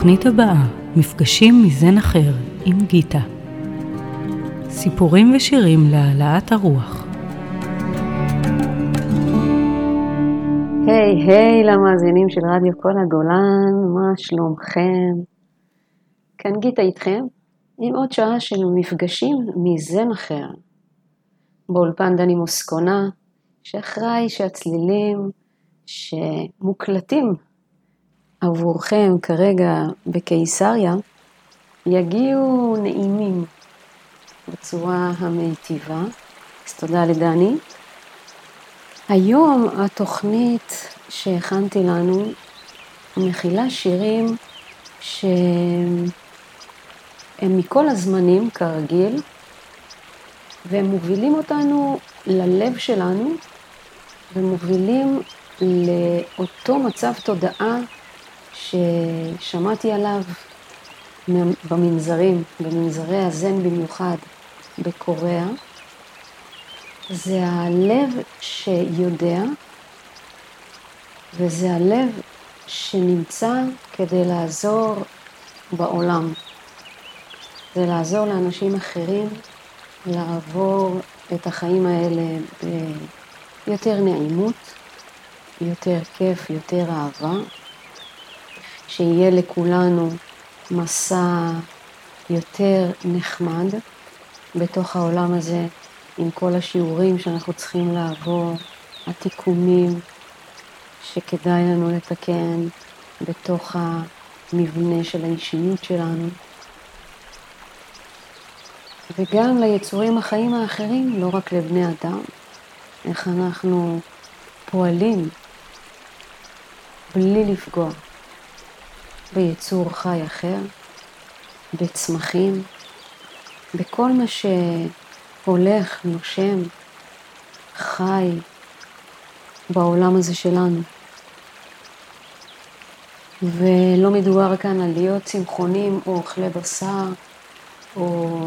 בתוכנית הבאה, מפגשים מזן אחר עם גיטה. סיפורים ושירים להעלאת הרוח. היי היי למאזינים של רדיו כל הגולן, מה שלומכם? כאן גיטה איתכם עם עוד שעה של מפגשים מזן אחר. באולפן דני מוסקונה, שאחראי שהצלילים שמוקלטים עבורכם כרגע בקיסריה יגיעו נעימים בצורה המיטיבה. אז תודה לדני. היום התוכנית שהכנתי לנו מכילה שירים שהם מכל הזמנים כרגיל, והם מובילים אותנו ללב שלנו ומובילים לאותו מצב תודעה ששמעתי עליו במנזרים, במנזרי הזן במיוחד בקוריאה, זה הלב שיודע, וזה הלב שנמצא כדי לעזור בעולם. זה לעזור לאנשים אחרים לעבור את החיים האלה ביותר נעימות, יותר כיף, יותר אהבה, שיהיה לכולנו מסע יותר נחמד בתוך העולם הזה, עם כל השיעורים שאנחנו צריכים לעבור, התיקונים שכדאי לנו לתקן בתוך המבנה של האישיות שלנו. וגם ליצורים החיים האחרים, לא רק לבני אדם, איך אנחנו פועלים בלי לפגוע ביצור חי אחר, בצמחים, בכל מה שהולך, נושם, חי בעולם הזה שלנו. ולא מדובר כאן על להיות צמחונים או אוכלי בשר או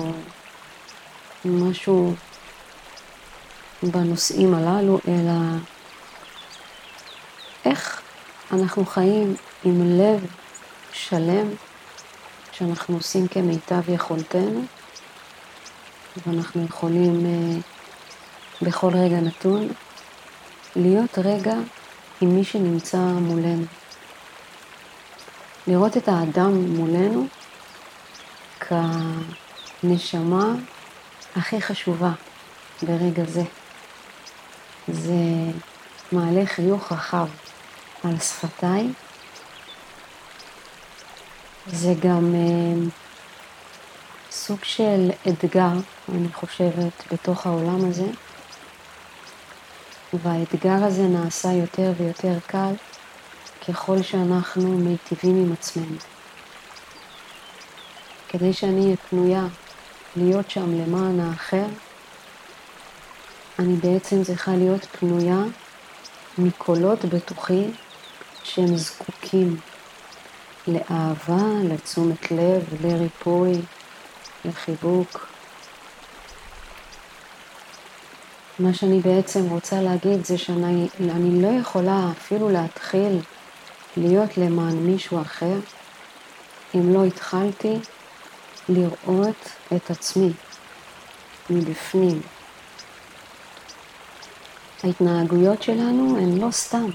משהו בנושאים הללו, אלא איך אנחנו חיים עם לב שלם, שאנחנו עושים כמיטב יכולתנו, ואנחנו יכולים אה, בכל רגע נתון להיות רגע עם מי שנמצא מולנו. לראות את האדם מולנו כנשמה הכי חשובה ברגע זה. זה מעלה חיוך רחב על שפתיי. זה גם אה, סוג של אתגר, אני חושבת, בתוך העולם הזה. והאתגר הזה נעשה יותר ויותר קל ככל שאנחנו מיטיבים עם עצמנו. כדי שאני אהיה פנויה להיות שם למען האחר, אני בעצם צריכה להיות פנויה מקולות בתוכי שהם זקוקים לאהבה, לתשומת לב, לריפוי, לחיבוק. מה שאני בעצם רוצה להגיד זה שאני לא יכולה אפילו להתחיל להיות למען מישהו אחר אם לא התחלתי לראות את עצמי מבפנים. ההתנהגויות שלנו הן לא סתם.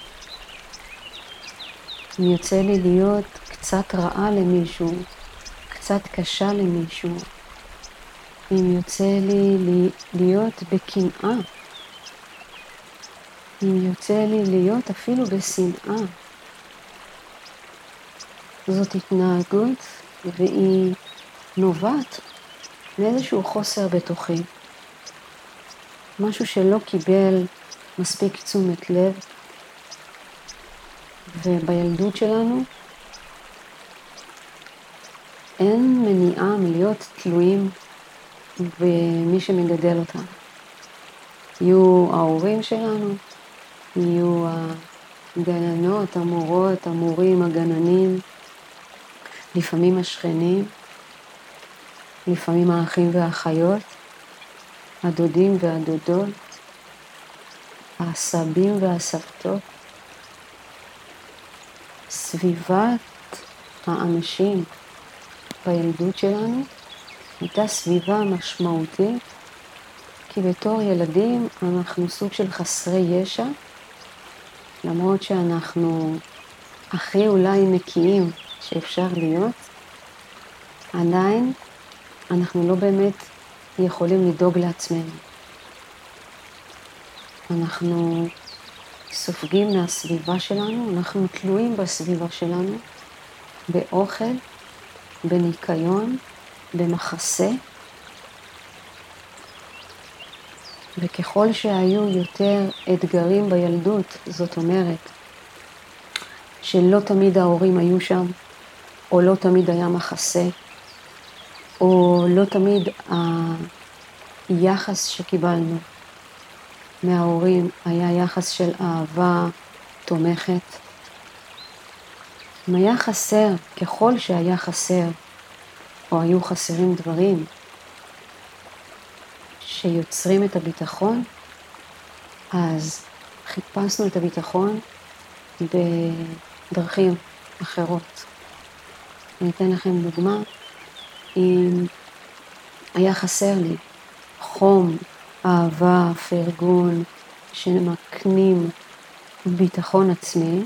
יוצא לי להיות קצת רעה למישהו, קצת קשה למישהו, אם יוצא לי להיות בקנאה, אם יוצא לי להיות אפילו בשנאה, זאת התנהגות והיא נובעת מאיזשהו חוסר בתוכי, משהו שלא קיבל מספיק תשומת לב, ובילדות שלנו אין מניעה מלהיות תלויים במי שמגדל אותנו. יהיו ההורים שלנו, יהיו הגננות, המורות, המורים, הגננים, לפעמים השכנים, לפעמים האחים והאחיות, הדודים והדודות, הסבים והסבתות, סביבת האנשים בילדות שלנו הייתה סביבה משמעותית, כי בתור ילדים אנחנו סוג של חסרי ישע, למרות שאנחנו הכי אולי נקיים שאפשר להיות, עדיין אנחנו לא באמת יכולים לדאוג לעצמנו. אנחנו סופגים מהסביבה שלנו, אנחנו תלויים בסביבה שלנו, באוכל, בניקיון, במחסה, וככל שהיו יותר אתגרים בילדות, זאת אומרת, שלא תמיד ההורים היו שם, או לא תמיד היה מחסה, או לא תמיד היחס שקיבלנו מההורים היה יחס של אהבה תומכת. אם היה חסר, ככל שהיה חסר, או היו חסרים דברים שיוצרים את הביטחון, אז חיפשנו את הביטחון בדרכים אחרות. אני אתן לכם דוגמה. אם היה חסר לי חום, אהבה, פרגון, שמקנים ביטחון עצמי,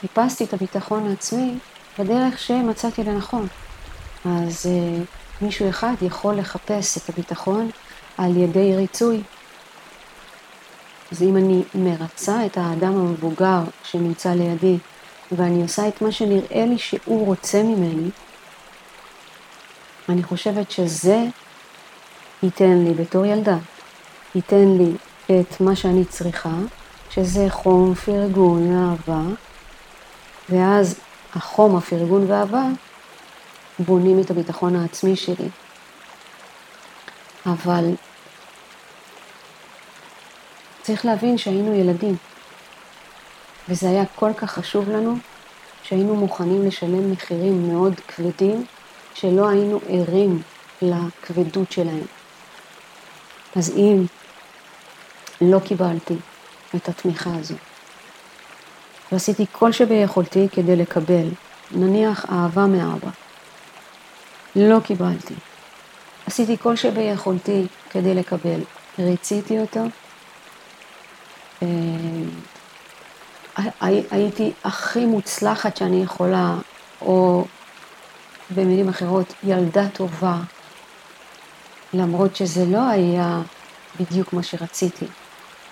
חיפשתי את הביטחון העצמי בדרך שמצאתי לנכון. אז uh, מישהו אחד יכול לחפש את הביטחון על ידי ריצוי. אז אם אני מרצה את האדם המבוגר שנמצא לידי, ואני עושה את מה שנראה לי שהוא רוצה ממני, אני חושבת שזה ייתן לי בתור ילדה, ייתן לי את מה שאני צריכה, שזה חום, פרגון, אהבה, ואז החום, הפרגון והאהבה בונים את הביטחון העצמי שלי. אבל צריך להבין שהיינו ילדים, וזה היה כל כך חשוב לנו, שהיינו מוכנים לשלם מחירים מאוד כבדים, שלא היינו ערים לכבדות שלהם. אז אם לא קיבלתי את התמיכה הזו, ועשיתי כל שביכולתי כדי לקבל, נניח אהבה מאבא, לא קיבלתי. עשיתי כל שביכולתי כדי לקבל, ריציתי אותו, אה, הייתי הכי מוצלחת שאני יכולה, או במילים אחרות, ילדה טובה, למרות שזה לא היה בדיוק מה שרציתי,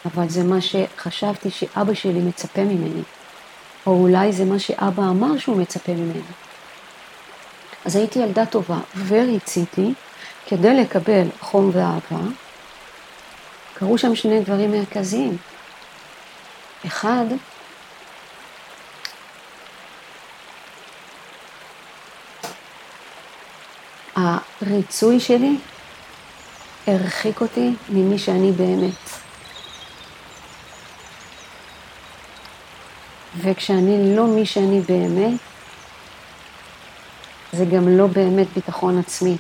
אבל זה מה שחשבתי שאבא שלי מצפה ממני, או אולי זה מה שאבא אמר שהוא מצפה ממני. אז הייתי ילדה טובה וריציתי כדי לקבל חום ואהבה. קרו שם שני דברים מרכזיים. אחד, הריצוי שלי הרחיק אותי ממי שאני באמת. וכשאני לא מי שאני באמת, זה גם לא באמת ביטחון עצמי.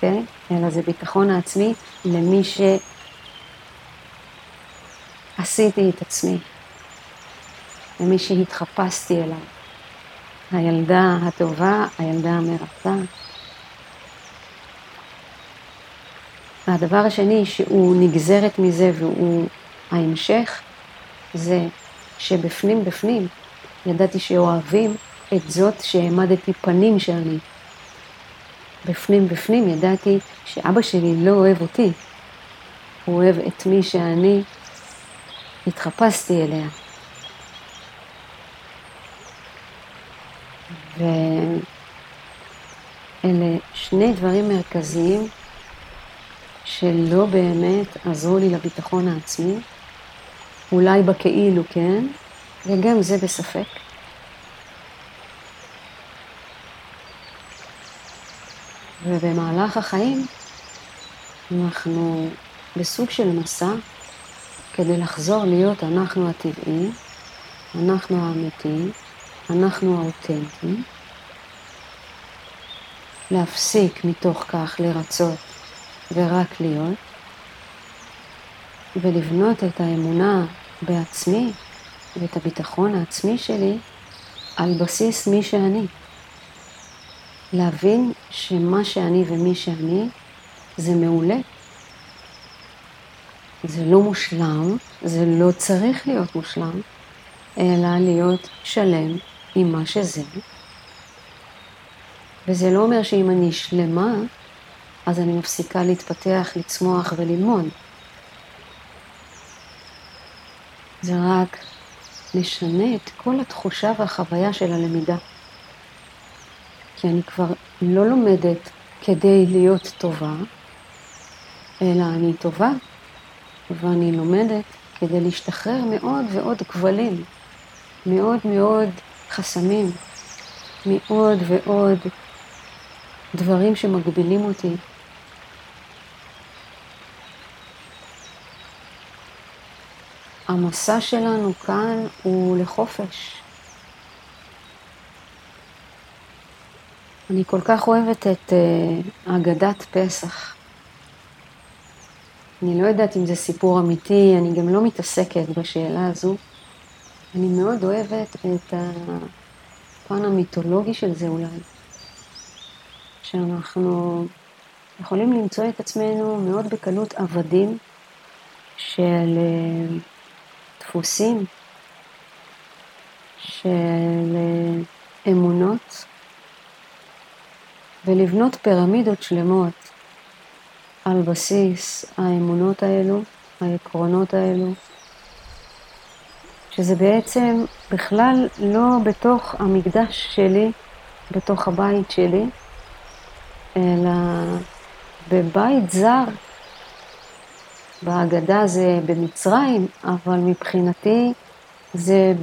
כן? אלא זה ביטחון העצמי למי שעשיתי את עצמי, למי שהתחפשתי אליו. הילדה הטובה, הילדה המרצה. והדבר השני שהוא נגזרת מזה והוא ההמשך, זה שבפנים בפנים ידעתי שאוהבים את זאת שהעמדתי פנים שאני. בפנים בפנים ידעתי שאבא שלי לא אוהב אותי, הוא אוהב את מי שאני התחפשתי אליה. ואלה שני דברים מרכזיים שלא באמת עזרו לי לביטחון העצמי, אולי בכאילו כן, וגם זה בספק. ובמהלך החיים אנחנו בסוג של מסע כדי לחזור להיות אנחנו הטבעי, אנחנו האמיתי, אנחנו האותנטיים, להפסיק מתוך כך לרצות ורק להיות, ולבנות את האמונה בעצמי ואת הביטחון העצמי שלי על בסיס מי שאני. להבין שמה שאני ומי שאני זה מעולה. זה לא מושלם, זה לא צריך להיות מושלם, אלא להיות שלם עם מה שזה. וזה לא אומר שאם אני שלמה, אז אני מפסיקה להתפתח, לצמוח וללמוד. זה רק משנה את כל התחושה והחוויה של הלמידה. כי אני כבר לא לומדת כדי להיות טובה, אלא אני טובה, ואני לומדת כדי להשתחרר מעוד ועוד כבלים, מאוד מאוד חסמים, מעוד ועוד דברים שמגבילים אותי. המסע שלנו כאן הוא לחופש. אני כל כך אוהבת את uh, אגדת פסח. אני לא יודעת אם זה סיפור אמיתי, אני גם לא מתעסקת בשאלה הזו. אני מאוד אוהבת את הפן המיתולוגי של זה אולי. שאנחנו יכולים למצוא את עצמנו מאוד בקלות עבדים של אה, דפוסים, של אה, אמונות, ולבנות פירמידות שלמות על בסיס האמונות האלו, העקרונות האלו, שזה בעצם בכלל לא בתוך המקדש שלי, בתוך הבית שלי, אלא בבית זר. בהגדה זה במצרים, אבל מבחינתי זה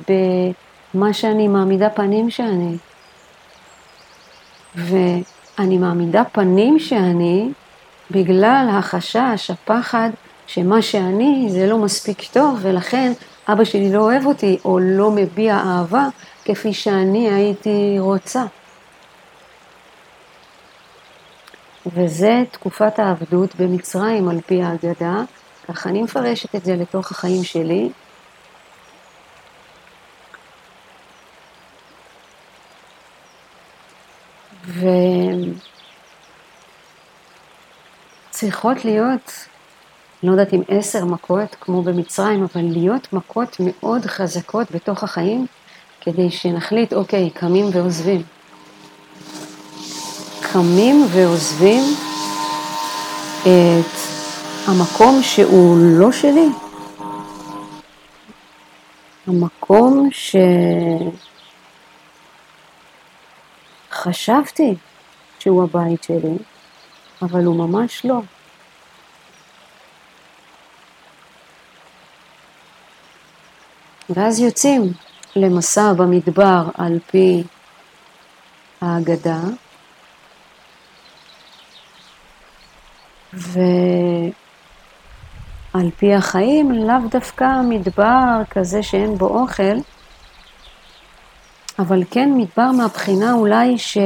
במה שאני מעמידה פנים שאני. ואני מעמידה פנים שאני בגלל החשש, הפחד, שמה שאני זה לא מספיק טוב, ולכן אבא שלי לא אוהב אותי או לא מביע אהבה כפי שאני הייתי רוצה. וזה תקופת העבדות במצרים על פי ההגדה, ככה אני מפרשת את זה לתוך החיים שלי. וצריכות להיות, לא יודעת אם עשר מכות כמו במצרים, אבל להיות מכות מאוד חזקות בתוך החיים, כדי שנחליט, אוקיי, קמים ועוזבים. קמים ועוזבים את המקום שהוא לא שלי, המקום שחשבתי שהוא הבית שלי, אבל הוא ממש לא. ואז יוצאים למסע במדבר על פי ההגדה, ועל פי החיים, לאו דווקא מדבר כזה שאין בו אוכל, אבל כן מדבר מהבחינה אולי ש...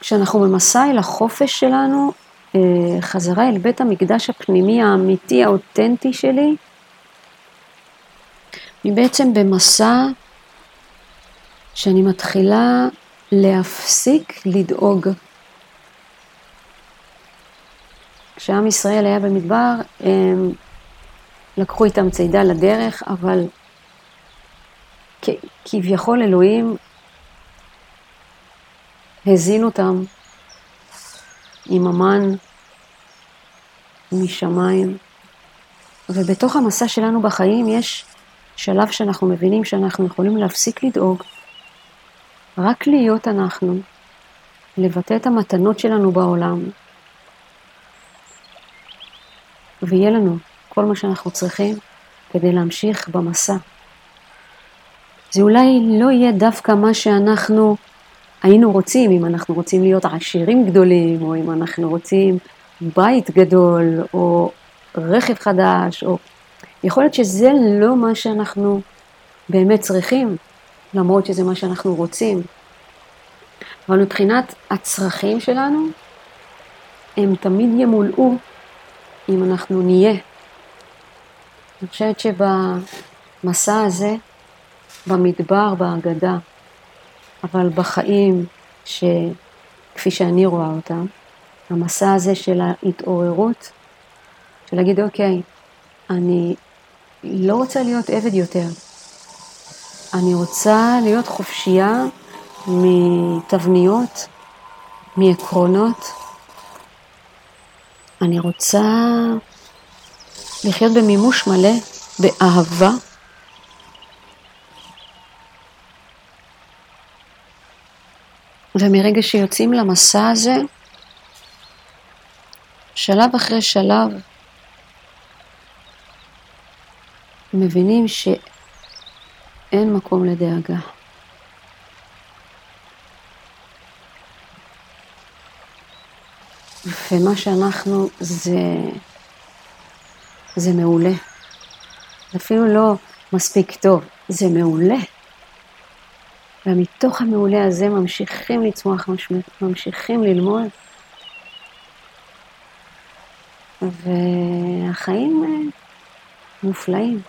כשאנחנו במסע אל החופש שלנו, אה, חזרה אל בית המקדש הפנימי האמיתי, האותנטי שלי, אני בעצם במסע שאני מתחילה להפסיק לדאוג כשעם ישראל היה במדבר, הם לקחו איתם צידה לדרך, אבל כביכול אלוהים הזין אותם עם המן משמיים. ובתוך המסע שלנו בחיים יש שלב שאנחנו מבינים שאנחנו יכולים להפסיק לדאוג, רק להיות אנחנו, לבטא את המתנות שלנו בעולם, ויהיה לנו כל מה שאנחנו צריכים כדי להמשיך במסע. זה אולי לא יהיה דווקא מה שאנחנו היינו רוצים, אם אנחנו רוצים להיות עשירים גדולים, או אם אנחנו רוצים בית גדול, או רכב חדש, או... יכול להיות שזה לא מה שאנחנו באמת צריכים, למרות שזה מה שאנחנו רוצים. אבל מבחינת הצרכים שלנו, הם תמיד ימולאו אם אנחנו נהיה. אני חושבת שבמסע הזה במדבר, בהגדה, אבל בחיים, שכפי שאני רואה אותם, המסע הזה של ההתעוררות, של להגיד, אוקיי, אני לא רוצה להיות עבד יותר. אני רוצה להיות חופשייה מתבניות, מעקרונות. אני רוצה לחיות במימוש מלא, באהבה. ומרגע שיוצאים למסע הזה, שלב אחרי שלב, מבינים שאין מקום לדאגה. ומה שאנחנו זה, זה מעולה. אפילו לא מספיק טוב, זה מעולה. ומתוך המעולה הזה ממשיכים לצמוח, ממשיכים ללמוד. והחיים מופלאים,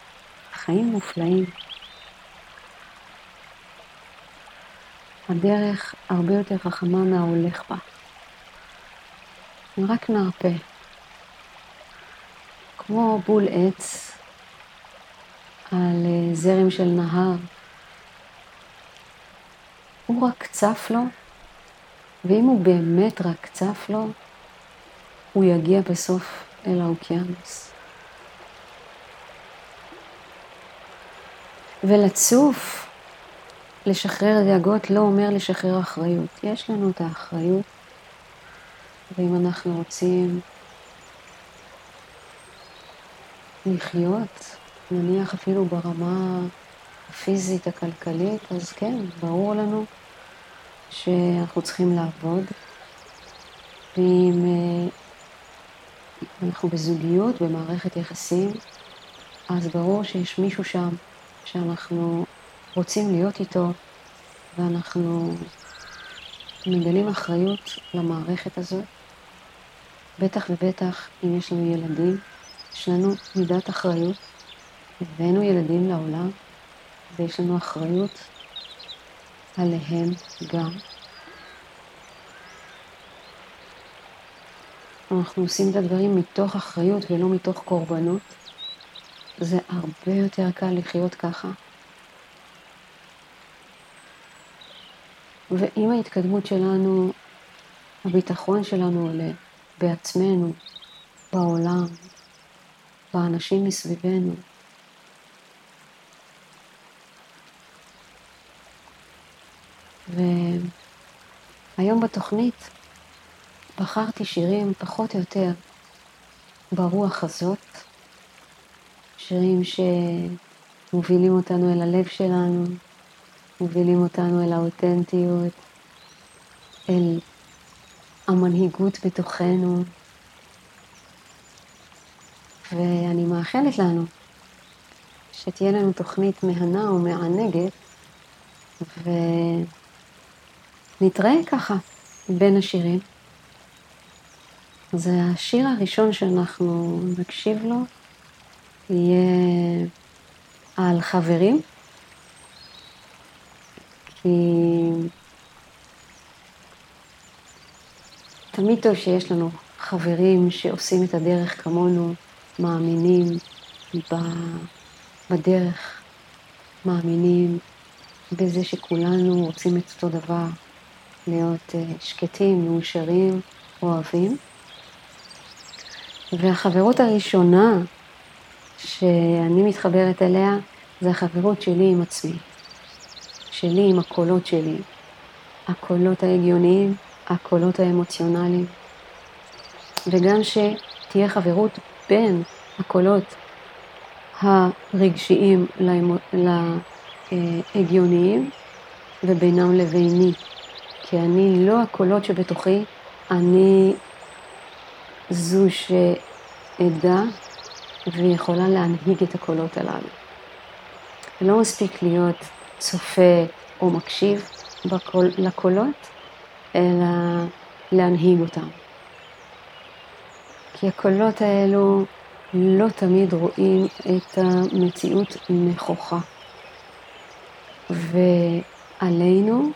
החיים מופלאים. הדרך הרבה יותר חכמה מההולך בה. רק נרפה. כמו בול עץ על אה, זרם של נהר. הוא רק צף לו, ואם הוא באמת רק צף לו, הוא יגיע בסוף אל האוקיינוס. ולצוף, לשחרר דאגות לא אומר לשחרר אחריות. יש לנו את האחריות, ואם אנחנו רוצים לחיות, נניח אפילו ברמה הפיזית, הכלכלית, אז כן, ברור לנו שאנחנו צריכים לעבוד. ואם אה, אנחנו בזוגיות, במערכת יחסים, אז ברור שיש מישהו שם שאנחנו רוצים להיות איתו, ואנחנו מגלים אחריות למערכת הזאת. בטח ובטח אם יש לנו ילדים, יש לנו מידת אחריות, הבאנו ילדים לעולם, ויש לנו אחריות עליהם גם. אנחנו עושים את הדברים מתוך אחריות ולא מתוך קורבנות. זה הרבה יותר קל לחיות ככה. ועם ההתקדמות שלנו, הביטחון שלנו עולה בעצמנו, בעולם, באנשים מסביבנו. והיום בתוכנית בחרתי שירים פחות או יותר ברוח הזאת, שירים שמובילים אותנו אל הלב שלנו, מובילים אותנו אל האותנטיות, אל המנהיגות בתוכנו, ואני מאחלת לנו שתהיה לנו תוכנית מהנה ומענגת, ונתראה ככה בין השירים. אז השיר הראשון שאנחנו נקשיב לו יהיה על חברים, כי תמיד טוב שיש לנו חברים שעושים את הדרך כמונו, מאמינים בדרך, מאמינים בזה שכולנו רוצים את אותו דבר, להיות אה, שקטים, מאושרים, אוהבים. והחברות הראשונה שאני מתחברת אליה זה החברות שלי עם עצמי, שלי עם הקולות שלי, הקולות ההגיוניים, הקולות האמוציונליים, וגם שתהיה חברות בין הקולות הרגשיים להגיוניים ובינם לביני. כי אני לא הקולות שבתוכי, אני זו שעדה ויכולה להנהיג את הקולות הללו. לא מספיק להיות צופה או מקשיב בקול, לקולות, אלא להנהיג אותם. כי הקולות האלו לא תמיד רואים את המציאות נכוחה. ועלינו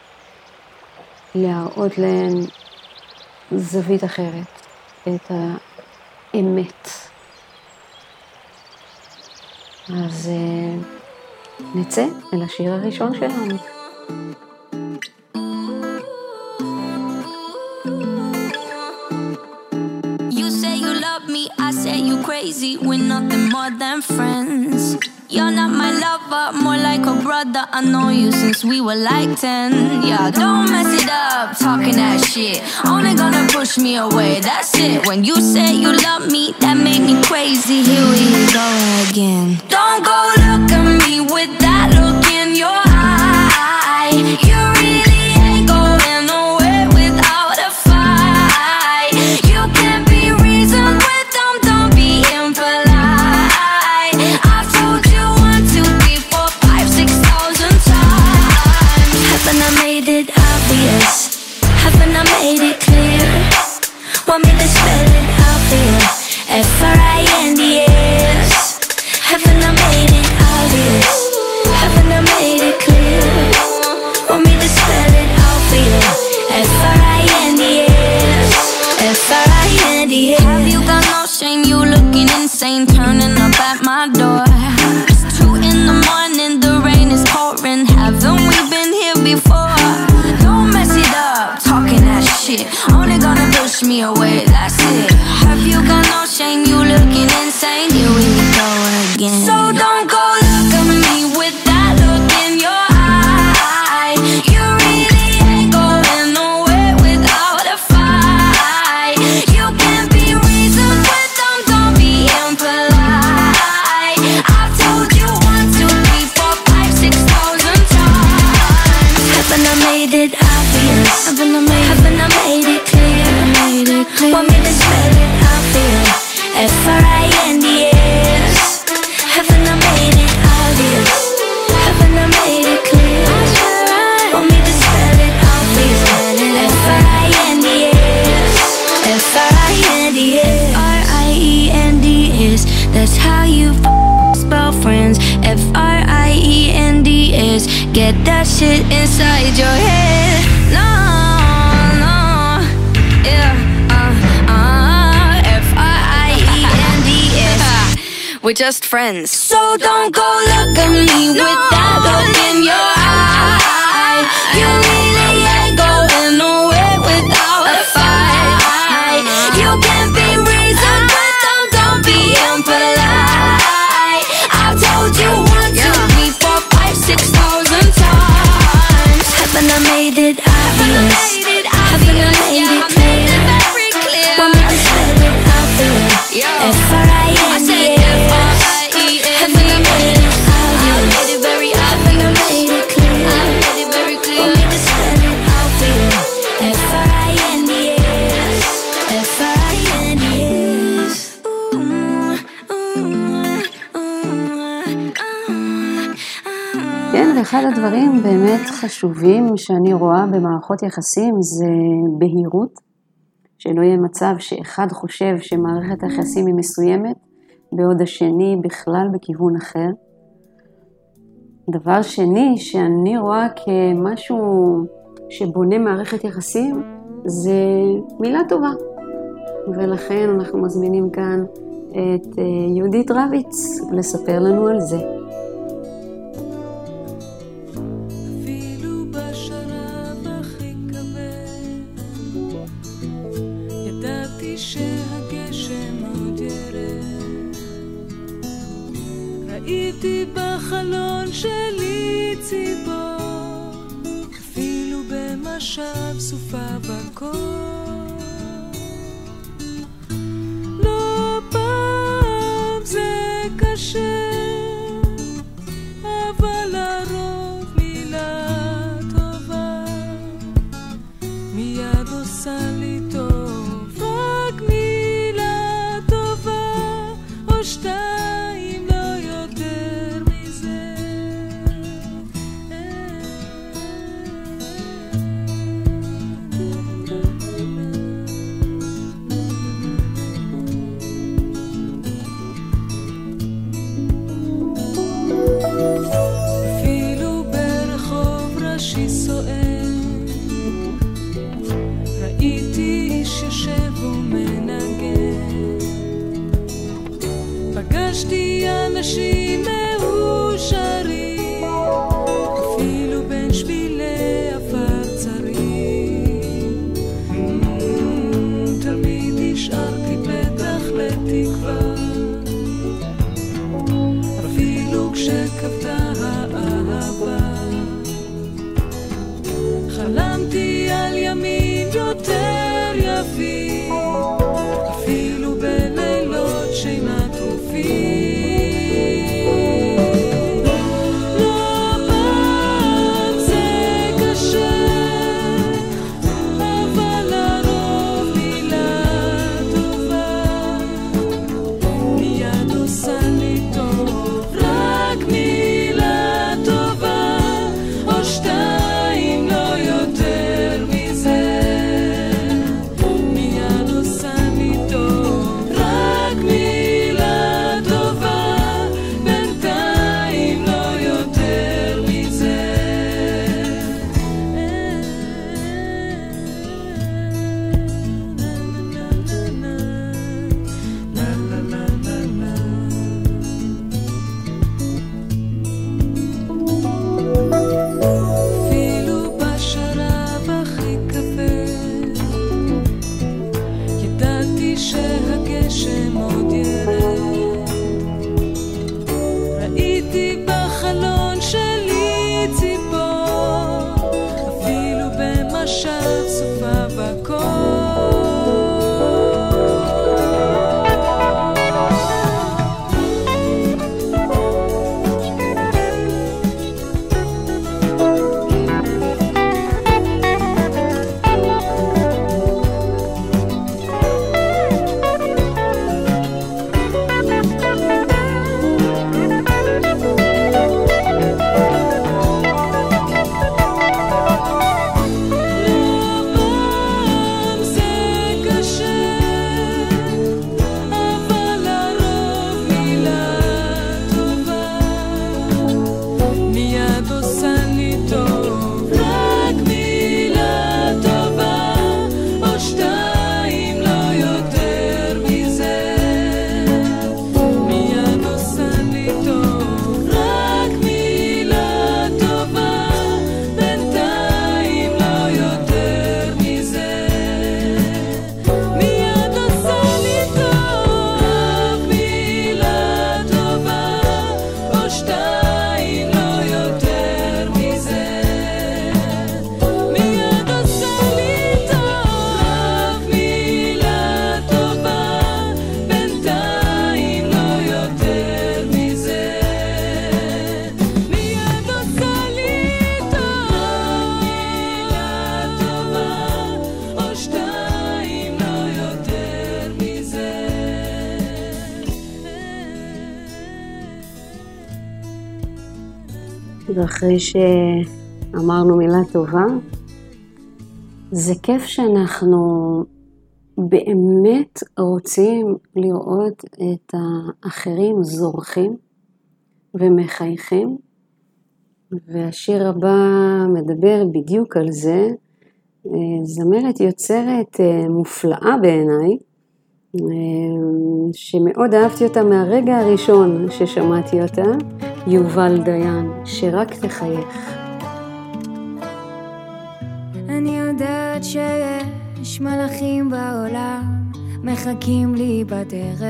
להראות להם זווית אחרת, את האמת. אז אה, נצא אל השיר הראשון שלנו. crazy, we're nothing more than friends. You're not my lover, more like a brother. I know you since we were like 10. Yeah, don't mess it up, talking that shit. Only gonna push me away, that's it. When you say you love me, that made me crazy. Here we go again. Don't go look at me with that look in your me away. last just friends. So don't go look at me with that look in your eyes. אחד הדברים באמת חשובים שאני רואה במערכות יחסים זה בהירות, שלא יהיה מצב שאחד חושב שמערכת היחסים היא מסוימת, בעוד השני בכלל בכיוון אחר. דבר שני שאני רואה כמשהו שבונה מערכת יחסים זה מילה טובה. ולכן אנחנו מזמינים כאן את אה, יהודית רביץ לספר לנו על זה. encore. ואחרי שאמרנו מילה טובה, זה כיף שאנחנו באמת רוצים לראות את האחרים זורחים ומחייכים, והשיר הבא מדבר בדיוק על זה. זמרת יוצרת אה, מופלאה בעיניי, אה, שמאוד אהבתי אותה מהרגע הראשון ששמעתי אותה, יובל דיין, שרק תחייך. אני יודעת שיש מלאכים בעולם, מחכים לי בדרך.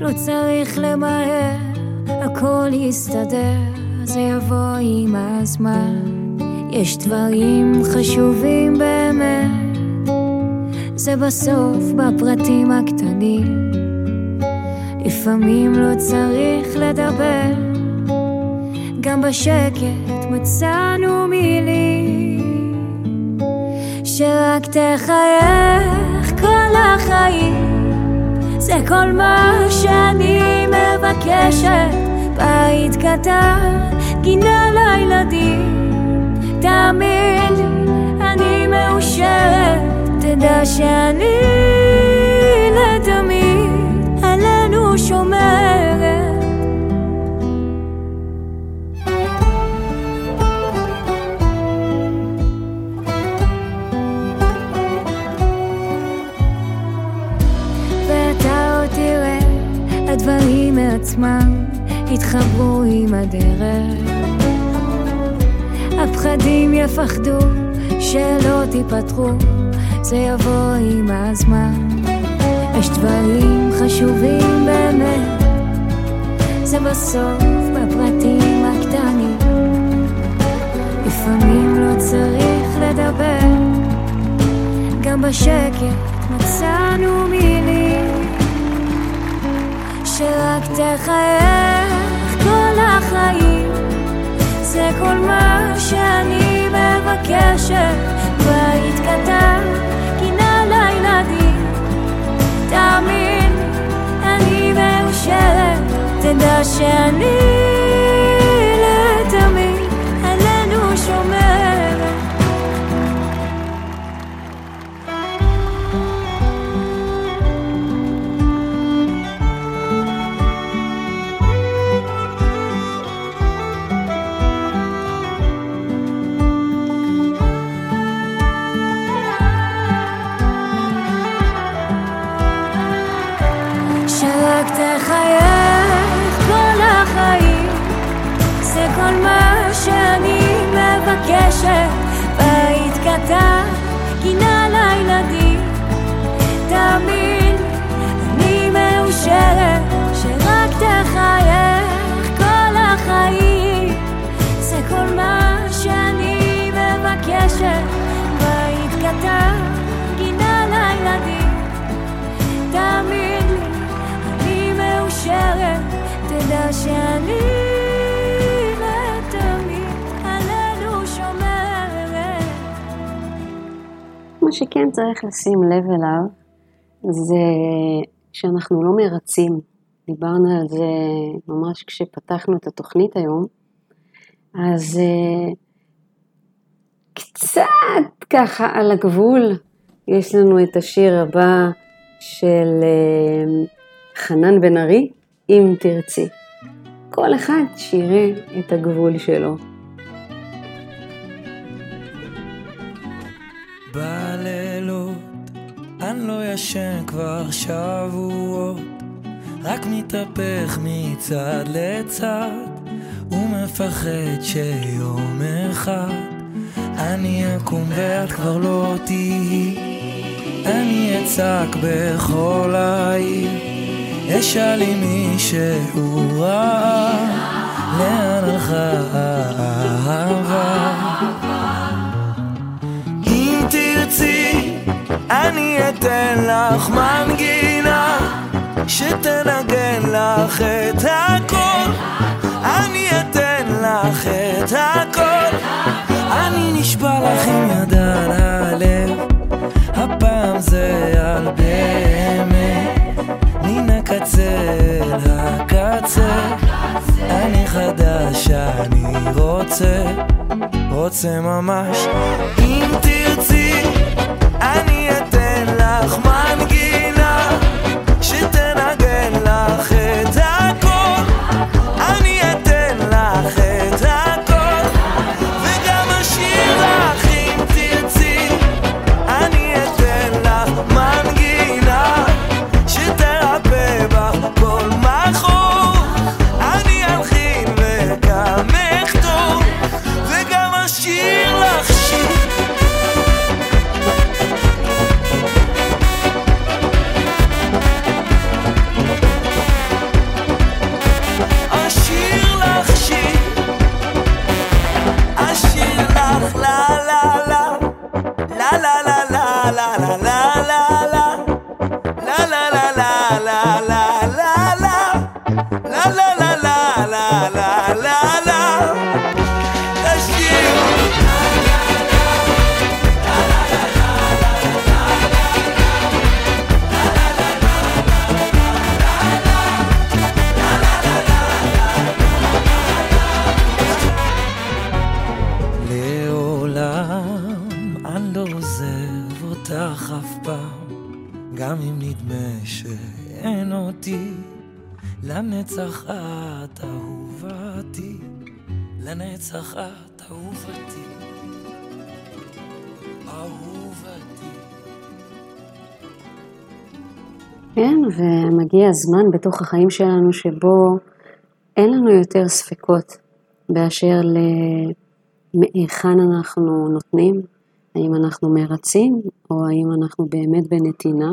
לא צריך למהר, הכל יסתדר, זה יבוא עם הזמן. יש דברים חשובים באמת, זה בסוף בפרטים הקטנים. לפעמים לא צריך לדבר, גם בשקט מצאנו מילים. שרק תחייך כל החיים, זה כל מה שאני מבקשת, בית קטן, גינה לילדים, תאמין לי, אני מאושרת, תדע שאני לתמיד שומרת ואתה עוד תראה הדברים עצמם יתחברו עם הדרך. הפחדים יפחדו שלא תיפתחו, זה יבוא עם הזמן. יש דברים חשובים באמת, זה בסוף בפרטים הקטנים. לפעמים לא צריך לדבר, גם בשקט מצאנו מילים שרק תחייך כל החיים. זה כל מה שאני מבקשת, 的旋律。מבקשת בית קטן, גינה לילדים. תאמין, אני מאושרת שרק תחייך כל החיים. זה כל מה שאני מבקשת. בית קטן, גינה לילדים. תאמין לי, אני מאושרת, תדע שאני שכן צריך לשים לב אליו, זה שאנחנו לא מרצים. דיברנו על זה ממש כשפתחנו את התוכנית היום. אז אה, קצת ככה על הגבול, יש לנו את השיר הבא של אה, חנן בן ארי, אם תרצי. כל אחד שיראה את הגבול שלו. בלילות אני לא ישן כבר שבועות, רק מתהפך מצד לצד, ומפחד שיום אחד אני אקום ואת כבר לא תהיי. אני אצעק בכל העיר, אשאל אם מישהו ראה, לאן הלכה האהבה. אם תרצי, אני אתן לך מנגינה שתנגן לך את הכל. אני אתן לך את הכל. אני נשבע לך עם יד על הלב, הפעם זה על באמת. מן הקצה אל הקצה, אני חדש, אני רוצה. רוצה ממש אם תרצי la La la כן, ומגיע הזמן בתוך החיים שלנו שבו אין לנו יותר ספקות באשר למהיכן אנחנו נותנים, האם אנחנו מרצים או האם אנחנו באמת בנתינה.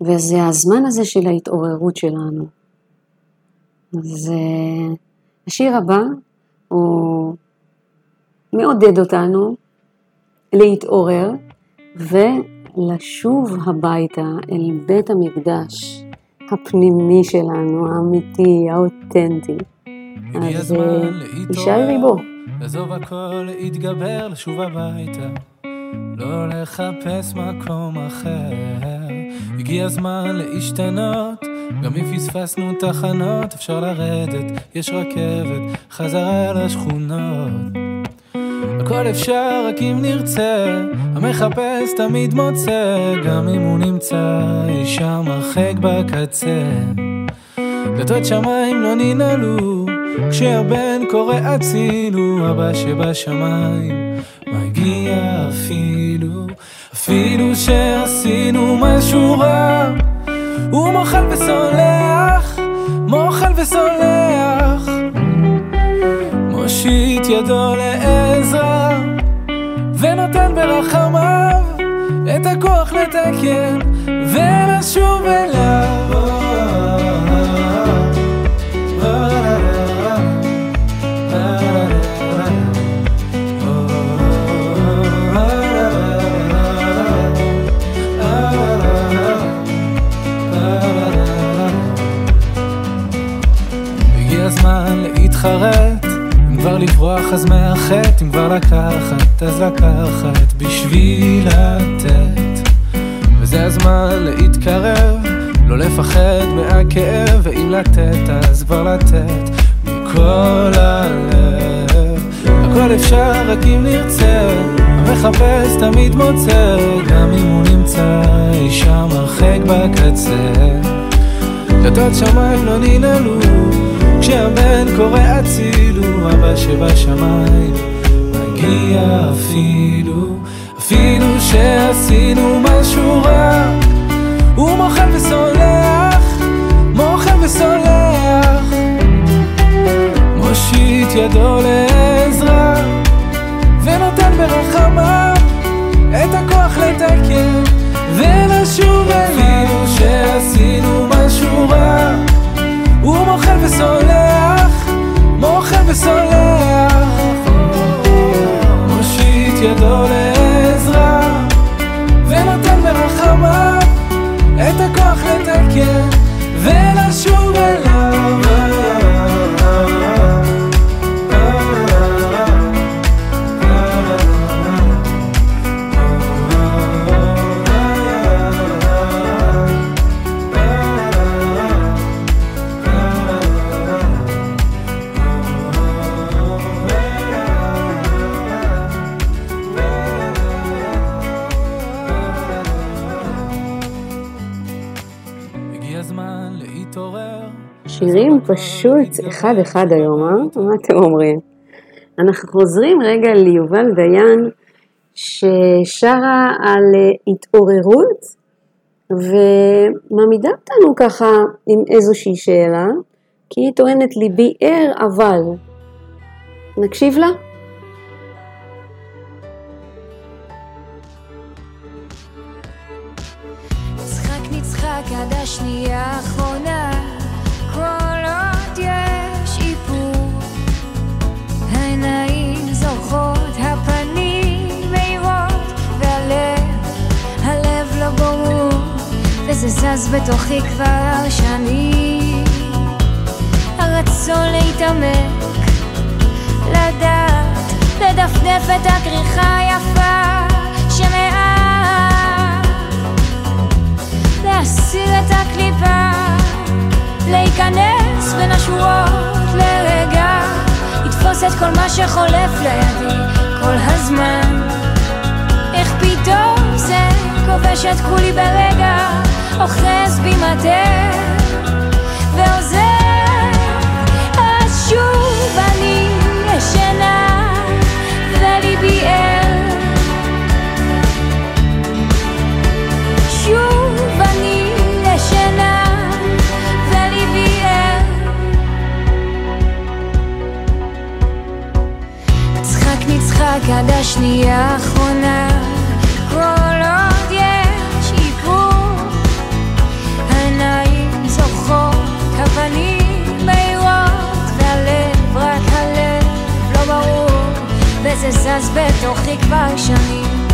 וזה הזמן הזה של ההתעוררות שלנו. אז אה, השיר הבא הוא מעודד אותנו להתעורר ולשוב הביתה אל בית המקדש הפנימי שלנו, האמיתי, האותנטי. אז אה, יישאר בו. לעזוב הכל, להתגבר, לשוב הביתה. לא לחפש מקום אחר. הגיע הזמן להשתנות, גם אם פספסנו תחנות, אפשר לרדת, יש רכבת, חזרה לשכונות. הכל אפשר רק אם נרצה, המחפש תמיד מוצא, גם אם הוא נמצא אי שם הרחק בקצה. דלתות שמיים לא ננעלו, כשהבן קורא הצילו, אבא שבשמיים מגיע אפילו, אפילו שעשינו משהו רע, הוא מוחל וסולח, מוחל וסולח, מושיט ידו לעזרה, ונותן ברחמיו את הכוח לתקן ולשוב אליו. הגיע הזמן להתחרט, כבר לברוח אז מהחטא, אם כבר לקחת אז לקחת בשביל לתת. וזה הזמן להתקרב, לא לפחד מהכאב, ואם לתת אז כבר לתת מכל הלב. הכל אפשר רק אם נרצה, המחפש תמיד מוצא, גם אם הוא נמצא אי שם הרחק בקצה. דלתות שמיים לא ננעלו, כשהבן קורא הצילו, אבא שבשמיים מגיע אפילו, אפילו שעשינו משהו רע, הוא מוחל וסולח, מוחל וסולח, מושיט ידו לעזרה, ונותן ברחמיו את הכוח לתקן ולשוב אפילו שעשינו משהו רע הוא מוחל וסולח, מוחל וסולח. מושיט ידו לעזרה ונותן ברחמיו את הכוח לתקן ולשוב אליו פשוט אחד-אחד היום, אה? מה אתם אומרים? אנחנו חוזרים רגע ליובל דיין, ששרה על אה, התעוררות, ומעמידה אותנו ככה עם איזושהי שאלה, כי היא טוענת ליבי ער אבל. נקשיב לה? נצחק נצחק עד השנייה האחרונה וזה זז בתוכי כבר שנים. הרצון להתעמק, לדעת, לדפדף את הכריכה היפה שמעט. להסיר את הקליפה, להיכנס בין השורות לרגע, לתפוס את כל מה שחולף לידי כל הזמן. איך פתאום זה כובש את כולי ברגע, אוחז בי מטה ועוזר אז שוב אני ישנה וליבי ער שוב אני ישנה וליבי ער צחק נצחק עד השנייה האחרונה. וזה זז בתוכי כבר שנים.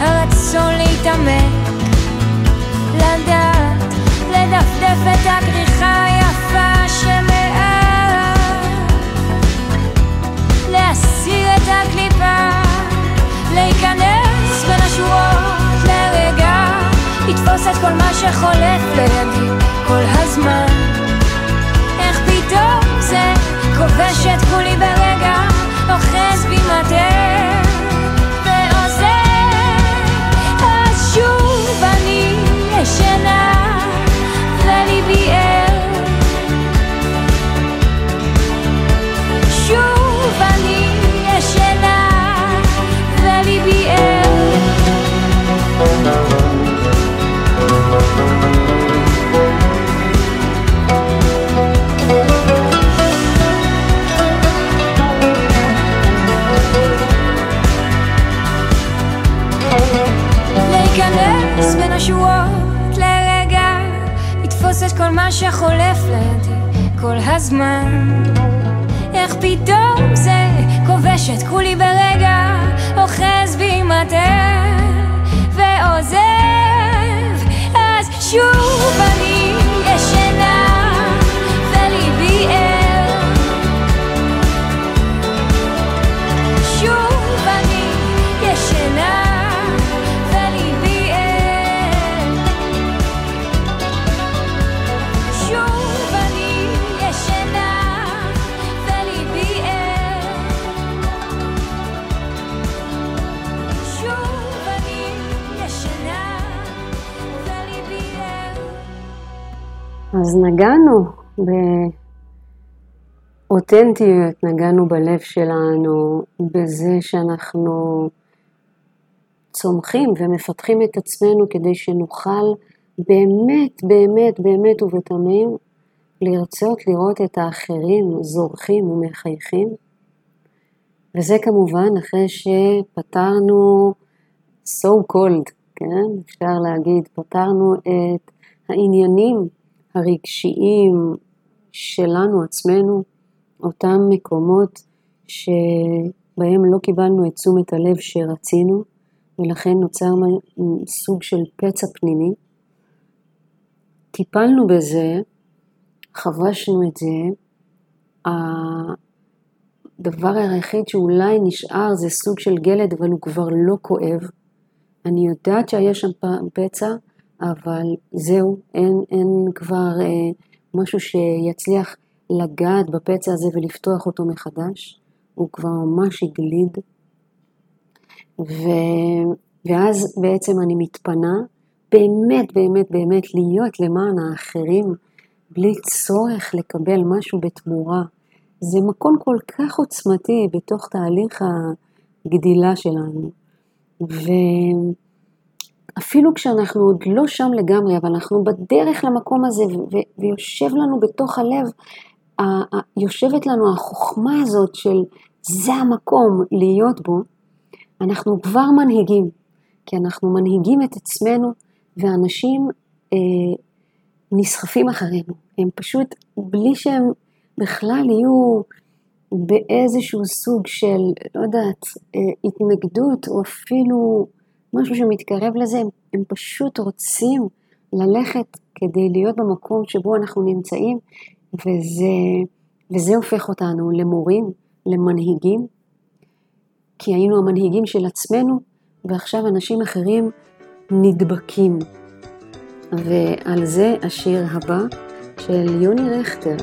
הרצון להתעמק לדעת לדפדף את הכריכה היפה שמעל. להסיר את הקליפה להיכנס בין השורות לרגע לתפוס את כל מה שחולף לידי כל הזמן. איך פתאום זה כובש את כולי ברגע ועוזר אז שוב אני ישנה מה שחולף לידי כל הזמן. איך פתאום זה כובש את כולי ברגע אוחז בי מטה ועוזב. אז שוב אני אז נגענו באותנטיות, נגענו בלב שלנו, בזה שאנחנו צומחים ומפתחים את עצמנו כדי שנוכל באמת, באמת, באמת ובתמים לרצות לראות את האחרים זורחים ומחייכים. וזה כמובן אחרי שפתרנו so called, כן? אפשר להגיד, פתרנו את העניינים הרגשיים שלנו עצמנו, אותם מקומות שבהם לא קיבלנו את תשומת הלב שרצינו, ולכן נוצר סוג של פצע פנימי. טיפלנו בזה, חבשנו את זה, הדבר היחיד שאולי נשאר זה סוג של גלד, אבל הוא כבר לא כואב. אני יודעת שהיה שם פצע, אבל זהו, אין, אין כבר אה, משהו שיצליח לגעת בפצע הזה ולפתוח אותו מחדש. הוא כבר ממש הגליד. ו... ואז בעצם אני מתפנה באמת, באמת, באמת להיות למען האחרים, בלי צורך לקבל משהו בתמורה. זה מקום כל כך עוצמתי בתוך תהליך הגדילה שלנו. ואפילו כשאנחנו עוד לא שם לגמרי, אבל אנחנו בדרך למקום הזה, ויושב לנו בתוך הלב, ה- יושבת לנו החוכמה הזאת של זה המקום להיות בו, אנחנו כבר מנהיגים, כי אנחנו מנהיגים את עצמנו, ואנשים אה, נסחפים אחרינו. הם פשוט, בלי שהם בכלל יהיו באיזשהו סוג של, לא יודעת, אה, התנגדות, או אפילו משהו שמתקרב לזה, הם, הם פשוט רוצים ללכת כדי להיות במקום שבו אנחנו נמצאים, וזה, וזה הופך אותנו למורים, למנהיגים, כי היינו המנהיגים של עצמנו, ועכשיו אנשים אחרים נדבקים. ועל זה השיר הבא של יוני רכטר.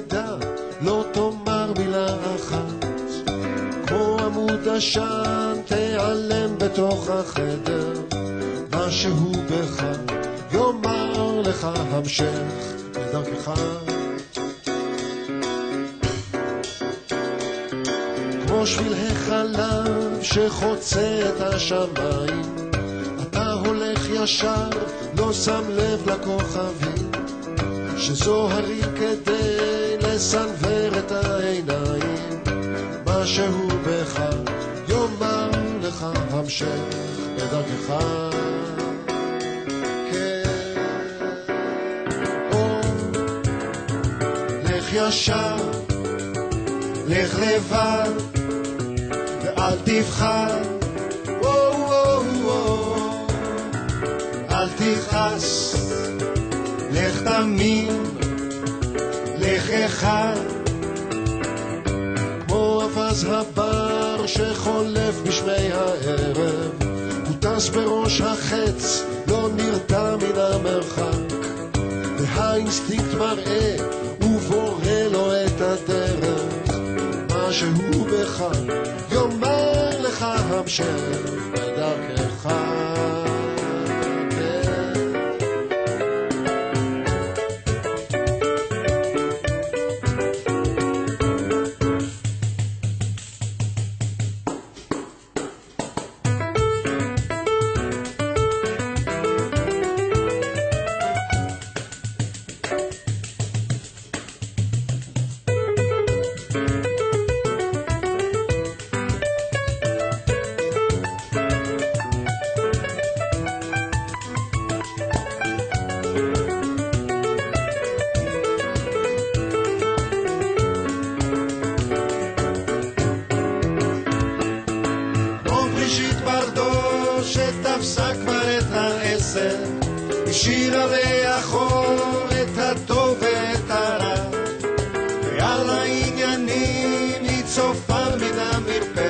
תדע, לא תאמר מילה אחת. כמו עמוד עשן, תיעלם בתוך החדר, משהו בך יאמר לך המשך לדרכך. כמו שביל החלב שחוצה את השמיים, אתה הולך ישר, לא שם לב לכוכבים שזוהרים כדי לסנוור את העיניים משהו בך יאמר לך המשך בדרכך כן. ישר, לך לבד ואל תבחר. אל תכעס, לך תמים, לך אחד, כמו אבז הבר שחולף בשמי הערב, הוא טס בראש החץ, לא נרתע מן המרחק, והאינסטינקט מראה ובורא לו את הדרך, מה שהוא בך יאמר לך המשך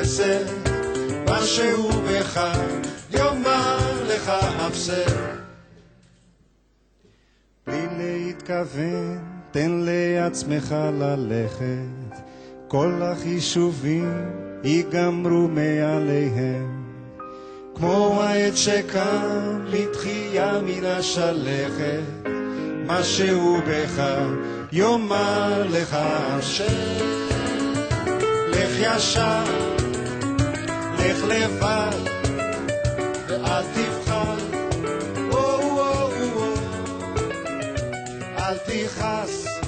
המרפסת, משהו בך יאמר לך אפסר. בלי להתכוון, תן לעצמך ללכת, כל החישובים ייגמרו מעליהם. כמו העץ שקם לתחייה מן השלכת, משהו בך יאמר לך השם. לך ישר, לך לבד, ואל תבחר. וואו, וואו, וואו. אל תכעס.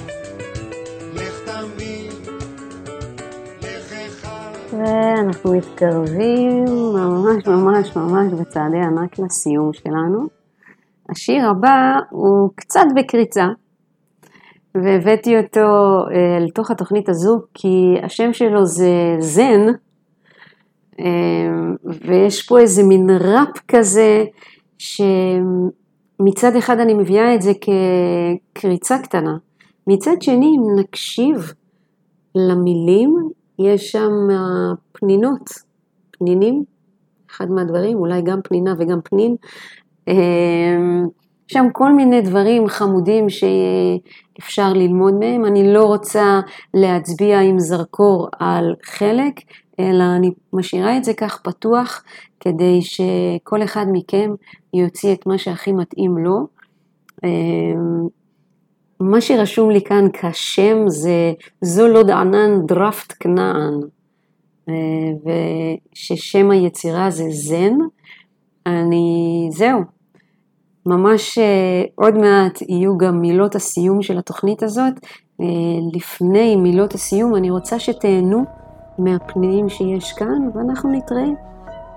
ואנחנו מתקרבים ממש ממש ממש בצעדי ענק לסיום שלנו. השיר הבא הוא קצת בקריצה, והבאתי אותו אה, לתוך התוכנית הזו כי השם שלו זה זן, ויש פה איזה מין ראפ כזה, שמצד אחד אני מביאה את זה כקריצה קטנה, מצד שני אם נקשיב למילים, יש שם אה, פנינות, פנינים, אחד מהדברים, אולי גם פנינה וגם פנין, אה, שם כל מיני דברים חמודים שאפשר ללמוד מהם. אני לא רוצה להצביע עם זרקור על חלק, אלא אני משאירה את זה כך פתוח, כדי שכל אחד מכם יוציא את מה שהכי מתאים לו. אה, מה שרשום לי כאן כשם זה זולוד ענן דרפט כנען, אה, וששם היצירה זה זן. אני, זהו, ממש אה, עוד מעט יהיו גם מילות הסיום של התוכנית הזאת. אה, לפני מילות הסיום אני רוצה שתהנו מהפנינים שיש כאן, ואנחנו נתראה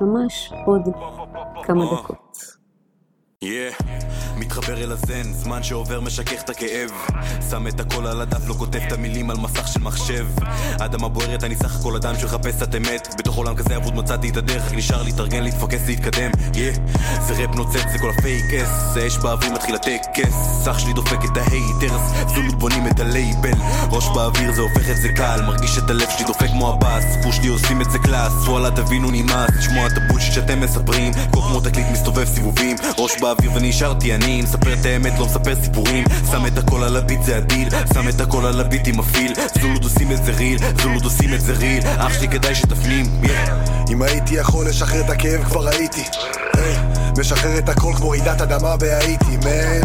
ממש עוד כמה דקות. Yeah. מתחבר אל הזן, זמן שעובר משכך את הכאב. שם את הכל על הדף, לא כותב את המילים על מסך של מחשב. אדמה בוערת, אני סך הכל אדם שמחפש את אמת בתוך עולם כזה אבוד מצאתי את הדרך, רק נשאר להתארגן, להתפקס, להתקדם. Yeah. זה ראפ נוצץ, זה כל ה fake ass. זה אש באוויר מתחיל הטקס אח שלי דופק את ה haters זולות בונים את הלייבל. ראש באוויר זה הופך את זה קל מרגיש את הלב שלי דופק כמו הבאס. סיפור שלי עושים את זה קלאס וואלה תבינו נמאס. לשמוע את ה bullshit שאתם מספרים. כמו תקליט מסתובב סיבובים. ראש באוויר ונשארתי אני מספר את האמת לא מספר סיפורים. שם את הכל על ה beat זה הדיל שם את הכל על ה beat עם מפעיל זולות עושים את זה real זולות עושים את זה real. אח שלי כדאי שתפנים. אם הייתי יכול לשחרר את הכאב כבר הייתי. היי, משחרר את הכל כמו רעידת אדמה בהאיטי man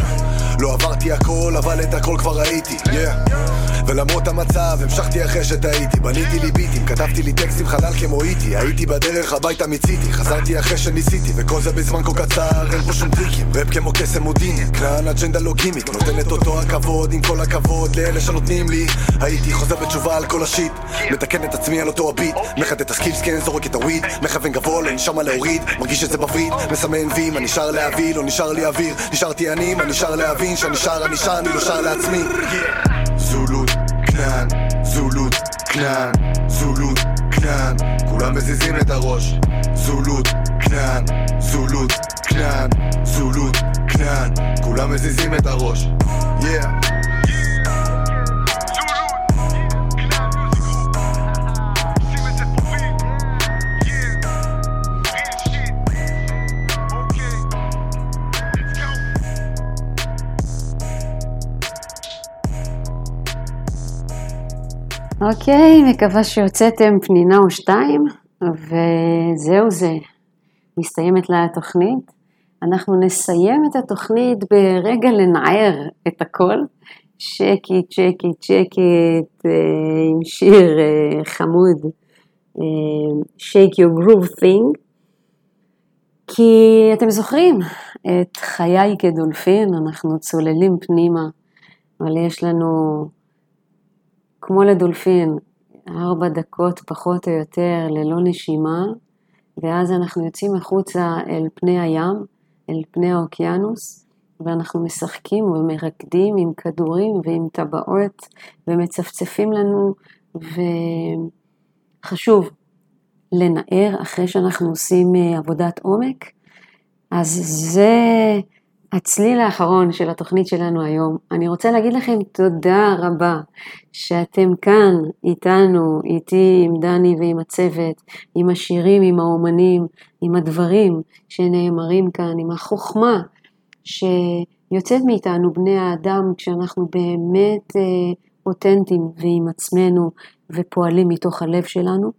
לא עברתי הכל אבל את הכל כבר ראיתי. Yeah. ולמרות המצב, המשכתי אחרי שטעיתי. בניתי לי ביטים, כתבתי לי טקסטים חלל כמו E.T. הייתי בדרך הביתה מיציתי, חזרתי אחרי שניסיתי וכל זה בזמן כה קצר, אין פה שום טריקים. ראפ כמו קסם הודיני, כנען אג'נדה לא גימיק. נותן את אותו הכבוד, עם כל הכבוד לאלה שנותנים לי. הייתי חוזר בתשובה על כל השיט מתקן את עצמי על אותו הביט. מחד את הסקילס כן זורק את הוויד. מכוון גבוה לא נשאר מה להוריד. מרגיש את זה בווריד מסמן וי מה נשאר להביא? לא נשאר לי אוויר. נשארתי אני מה נשאר להבין? שנשאר אני שם אני לא שר לעצמי. זולות כנען זולות כנען זולות כנען כולם מזיזים את הראש. זולות כנען זולות כנען זולות כנען כולם מזיזים את הראש. Yeah אוקיי, מקווה שהוצאתם פנינה או שתיים, וזהו זה. מסתיימת לה התוכנית. אנחנו נסיים את התוכנית ברגע לנער את הכל. שקי, צ'קי, צ'קי, עם שיר אה, חמוד, אה, Shake Your Groove Thing. כי אתם זוכרים, את חיי כדולפין, אנחנו צוללים פנימה, אבל יש לנו כמו לדולפין, ארבע דקות פחות או יותר ללא נשימה, ואז אנחנו יוצאים החוצה אל פני הים, אל פני האוקיינוס, ואנחנו משחקים ומרקדים עם כדורים ועם טבעות, ומצפצפים לנו, וחשוב לנער אחרי שאנחנו עושים אה, עבודת עומק. אז זה הצליל האחרון של התוכנית שלנו היום. אני רוצה להגיד לכם תודה רבה שאתם כאן איתנו, איתי, עם דני ועם הצוות, עם השירים, עם האומנים, עם הדברים שנאמרים כאן, עם החוכמה שיוצאת מאיתנו, בני האדם, כשאנחנו באמת אה, אותנטיים ועם עצמנו ופועלים מתוך הלב שלנו.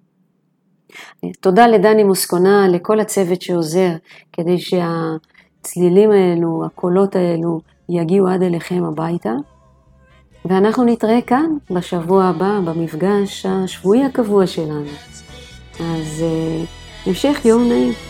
תודה לדני מוסקונה, לכל הצוות שעוזר כדי שה... הצלילים האלו, הקולות האלו, יגיעו עד אליכם הביתה. ואנחנו נתראה כאן בשבוע הבא, במפגש השבועי הקבוע שלנו. אז uh, המשך יום נעים.